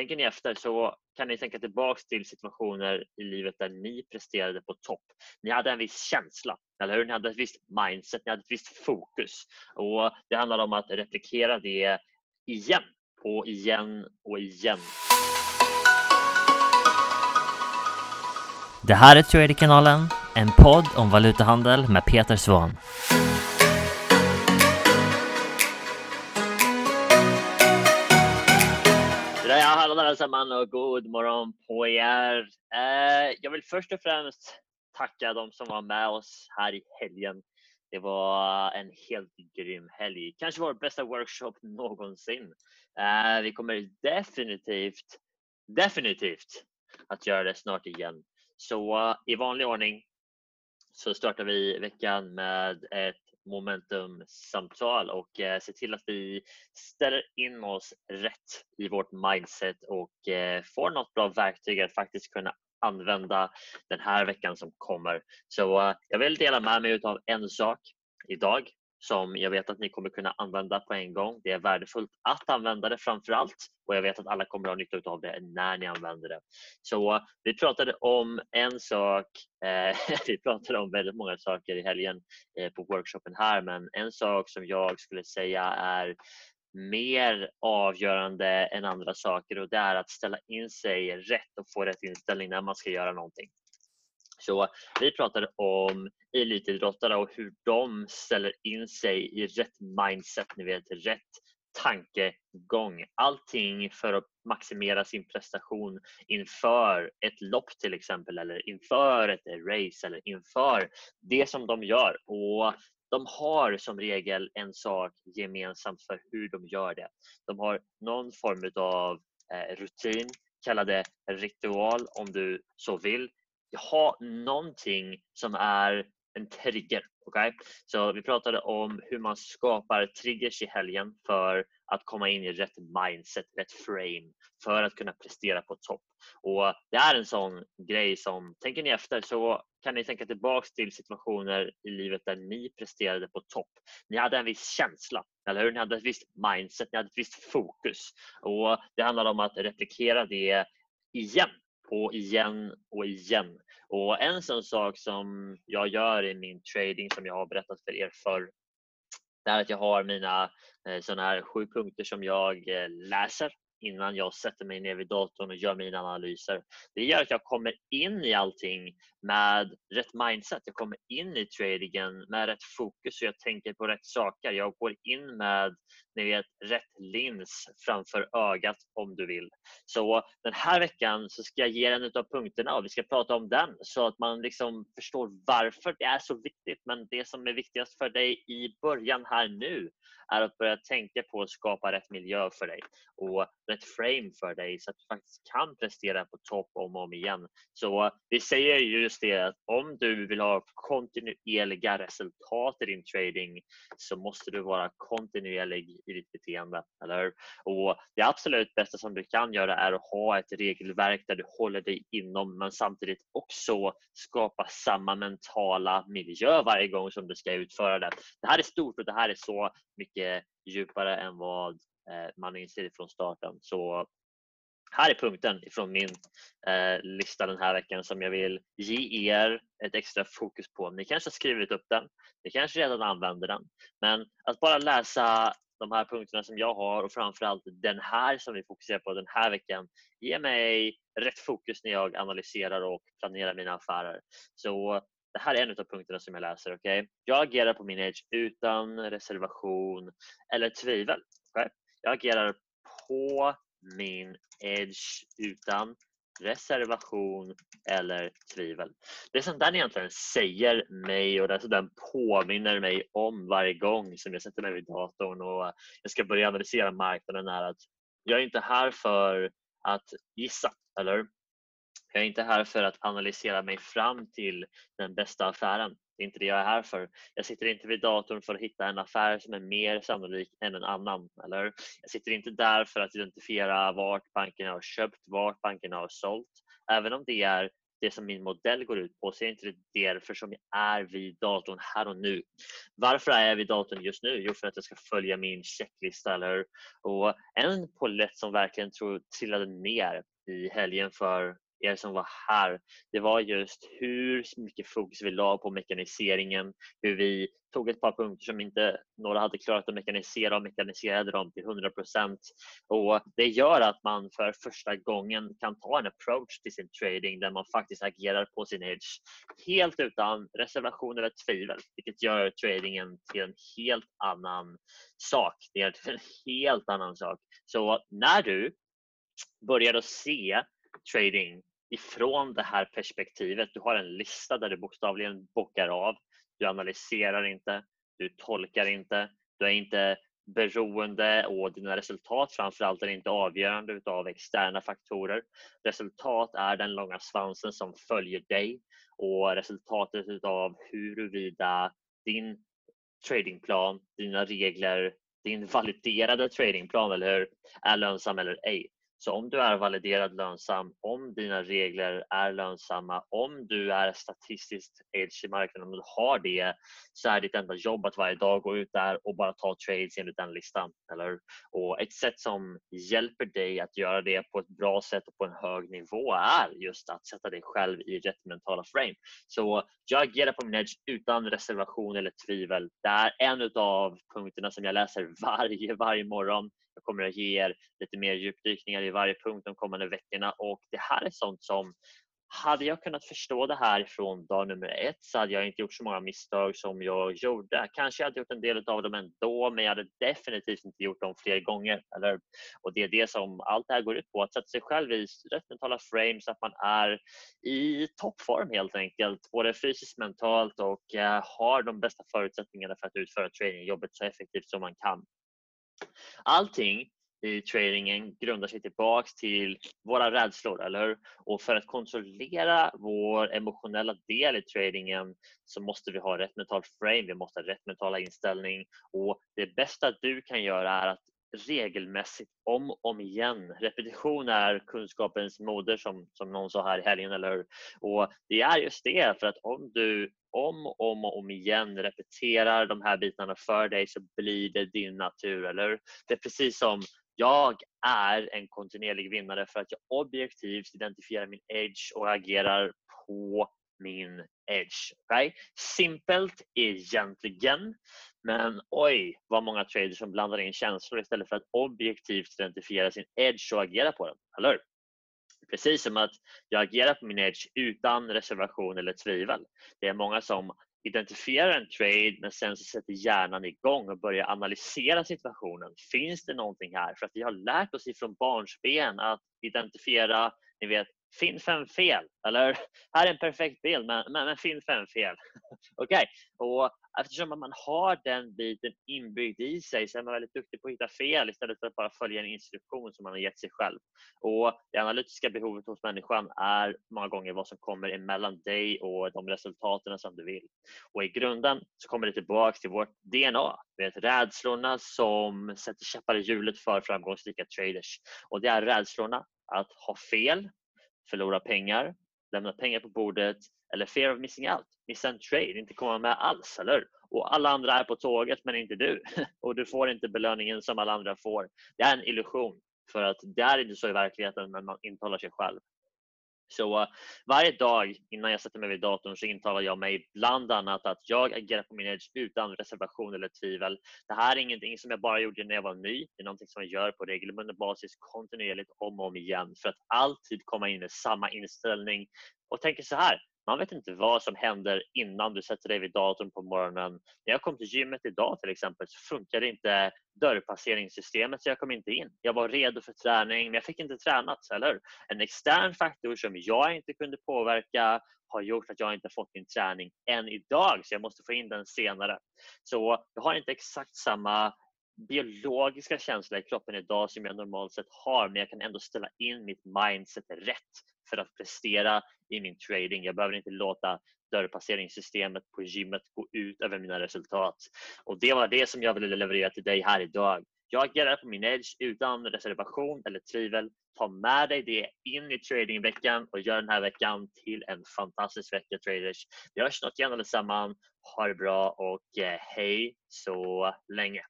tänker ni efter så kan ni tänka tillbaks till situationer i livet där ni presterade på topp. Ni hade en viss känsla, eller hur? Ni hade ett visst mindset, ni hade ett visst fokus och det handlar om att replikera det igen och igen och igen. Det här är Traderkanalen, en podd om valutahandel med Peter Svahn. Hallå allesammans och god morgon på er. Eh, jag vill först och främst tacka de som var med oss här i helgen. Det var en helt grym helg, kanske vår bästa workshop någonsin. Eh, vi kommer definitivt, definitivt att göra det snart igen. Så eh, i vanlig ordning så startar vi veckan med ett momentumsamtal och eh, se till att vi ställer in oss rätt i vårt mindset och eh, får något bra verktyg att faktiskt kunna använda den här veckan som kommer. Så eh, jag vill dela med mig av en sak idag som jag vet att ni kommer kunna använda på en gång. Det är värdefullt att använda det framför allt och jag vet att alla kommer att ha nytta av det när ni använder det. Så vi pratade om en sak, eh, vi pratade om väldigt många saker i helgen eh, på workshopen här men en sak som jag skulle säga är mer avgörande än andra saker och det är att ställa in sig rätt och få rätt inställning när man ska göra någonting. Så vi pratade om elitidrottare och hur de ställer in sig i rätt mindset, ni vet rätt tankegång. Allting för att maximera sin prestation inför ett lopp till exempel eller inför ett race eller inför det som de gör. Och de har som regel en sak gemensamt för hur de gör det. De har någon form av eh, rutin, kalla det ritual om du så vill ha någonting som är en trigger. Okay? Så vi pratade om hur man skapar triggers i helgen för att komma in i rätt mindset, rätt frame för att kunna prestera på topp. Och Det är en sån grej som, tänker ni efter så kan ni tänka tillbaks till situationer i livet där ni presterade på topp. Ni hade en viss känsla, eller hur? Ni hade ett visst mindset, ni hade ett visst fokus och det handlar om att replikera det igen och igen och igen. Och en sån sak som jag gör i min trading som jag har berättat för er förr, det är att jag har mina eh, såna här sju punkter som jag eh, läser innan jag sätter mig ner vid datorn och gör mina analyser. Det gör att jag kommer in i allting med rätt mindset. Jag kommer in i tradingen med rätt fokus och jag tänker på rätt saker. Jag går in med ni vet, rätt lins framför ögat om du vill. Så den här veckan så ska jag ge en av punkterna och vi ska prata om den så att man liksom förstår varför det är så viktigt. Men det som är viktigast för dig i början här nu är att börja tänka på att skapa rätt miljö för dig och rätt frame för dig så att du faktiskt kan prestera på topp om och om igen. Så vi säger just det att om du vill ha kontinuerliga resultat i din trading så måste du vara kontinuerlig i ditt beteende, eller hur? Och det absolut bästa som du kan göra är att ha ett regelverk där du håller dig inom men samtidigt också skapa samma mentala miljö varje gång som du ska utföra det. Det här är stort och det här är så mycket djupare än vad eh, man inser från starten. Så här är punkten ifrån min eh, lista den här veckan som jag vill ge er ett extra fokus på. Ni kanske har skrivit upp den, ni kanske redan använder den, men att bara läsa de här punkterna som jag har och framförallt den här som vi fokuserar på den här veckan ger mig rätt fokus när jag analyserar och planerar mina affärer. Så det här är en av punkterna som jag läser. Okay? Jag agerar på min edge utan reservation eller tvivel. Okay? Jag agerar på min edge utan reservation eller tvivel. Det som den egentligen säger mig och det som den påminner mig om varje gång som jag sätter mig vid datorn och jag ska börja analysera marknaden är att jag är inte här för att gissa, eller Jag är inte här för att analysera mig fram till den bästa affären. Det är inte det jag är här för. Jag sitter inte vid datorn för att hitta en affär som är mer sannolik än en annan. Eller? Jag sitter inte där för att identifiera vart bankerna har köpt, vart bankerna har sålt. Även om det är det som min modell går ut på så är det inte därför som jag är vid datorn här och nu. Varför är jag vid datorn just nu? Jo, för att jag ska följa min checklista, eller Och en pollett som verkligen tror trillade ner i helgen för er som var här, det var just hur mycket fokus vi la på mekaniseringen, hur vi tog ett par punkter som inte några hade klarat att mekanisera och mekaniserade dem till 100 procent. Det gör att man för första gången kan ta en approach till sin trading där man faktiskt agerar på sin edge helt utan reservation eller tvivel, vilket gör tradingen till en helt annan sak. Det är en helt annan sak. Så när du börjar att se trading ifrån det här perspektivet. Du har en lista där du bokstavligen bockar av. Du analyserar inte, du tolkar inte, du är inte beroende och dina resultat framförallt är inte avgörande utav externa faktorer. Resultat är den långa svansen som följer dig och resultatet utav huruvida din tradingplan, dina regler, din validerade tradingplan eller hur, är lönsam eller ej. Så om du är validerad lönsam, om dina regler är lönsamma, om du är statistiskt edge i marknaden, om du har det, så är ditt enda jobb att varje dag gå ut där och bara ta trades enligt den listan. Eller? Och ett sätt som hjälper dig att göra det på ett bra sätt och på en hög nivå är just att sätta dig själv i rätt mentala frame. Så jag agerar på min edge utan reservation eller tvivel. Det är en av punkterna som jag läser varje, varje morgon. Jag kommer att ge er lite mer djupdykningar i varje punkt de kommande veckorna och det här är sånt som hade jag kunnat förstå det här från dag nummer ett så hade jag inte gjort så många misstag som jag gjorde. Kanske hade jag gjort en del av dem ändå men jag hade definitivt inte gjort dem fler gånger. Eller? Och Det är det som allt det här går ut på, att sätta sig själv i rätt mentala frames, att man är i toppform helt enkelt, både fysiskt, mentalt och eh, har de bästa förutsättningarna för att utföra trainingjobbet så effektivt som man kan. Allting i tradingen grundar sig tillbaks till våra rädslor, eller hur? Och för att kontrollera vår emotionella del i tradingen så måste vi ha rätt mental frame, vi måste ha rätt mentala inställning och det bästa du kan göra är att regelmässigt om och om igen. Repetition är kunskapens moder som, som någon sa här i helgen, eller hur? Och det är just det, för att om du om och om, och om igen repeterar de här bitarna för dig så blir det din natur, eller Det är precis som jag är en kontinuerlig vinnare för att jag objektivt identifierar min edge och agerar på min edge. Okay? Simpelt egentligen, men oj vad många traders som blandar in känslor istället för att objektivt identifiera sin edge och agera på den. Eller Precis som att jag agerar på min edge utan reservation eller tvivel. Det är många som identifierar en trade men sen så sätter hjärnan igång och börjar analysera situationen. Finns det någonting här? För att vi har lärt oss ifrån barnsben att identifiera, ni vet, finn fem fel. Eller här är en perfekt bild men, men, men finn fem fel. Okej, okay. och eftersom man har den biten inbyggd i sig så är man väldigt duktig på att hitta fel istället för att bara följa en instruktion som man har gett sig själv. Och Det analytiska behovet hos människan är många gånger vad som kommer emellan dig och de resultaten som du vill. Och i grunden så kommer det tillbaka till vårt DNA. vet, rädslorna som sätter käppar i hjulet för framgångsrika traders. Och det är rädslorna att ha fel, förlora pengar, lämna pengar på bordet eller fear of missing out, missa en trade, inte komma med alls, eller Och alla andra är på tåget men inte du. Och du får inte belöningen som alla andra får. Det är en illusion för att det är inte så i verkligheten men man intalar sig själv. Så eh, varje dag innan jag sätter mig vid datorn så intalar jag mig bland annat att jag agerar på min edge utan reservation eller tvivel. Det här är ingenting som jag bara gjorde när jag var ny. Det är någonting som jag gör på regelbunden basis kontinuerligt om och om igen för att alltid komma in med samma inställning och tänker så här. Man vet inte vad som händer innan du sätter dig vid datorn på morgonen. När jag kom till gymmet idag till exempel så funkade inte dörrpasseringssystemet så jag kom inte in. Jag var redo för träning men jag fick inte tränat, eller En extern faktor som jag inte kunde påverka har gjort att jag inte fått min träning än idag så jag måste få in den senare. Så jag har inte exakt samma biologiska känsla i kroppen idag som jag normalt sett har men jag kan ändå ställa in mitt mindset rätt för att prestera i min trading. Jag behöver inte låta dörrpasseringssystemet på gymmet gå ut över mina resultat. Och Det var det som jag ville leverera till dig här idag. Jag agerar på min edge utan reservation eller tvivel. Ta med dig det in i tradingveckan och gör den här veckan till en fantastisk vecka traders. Vi hörs snart igen allesammans. Ha det bra och eh, hej så länge.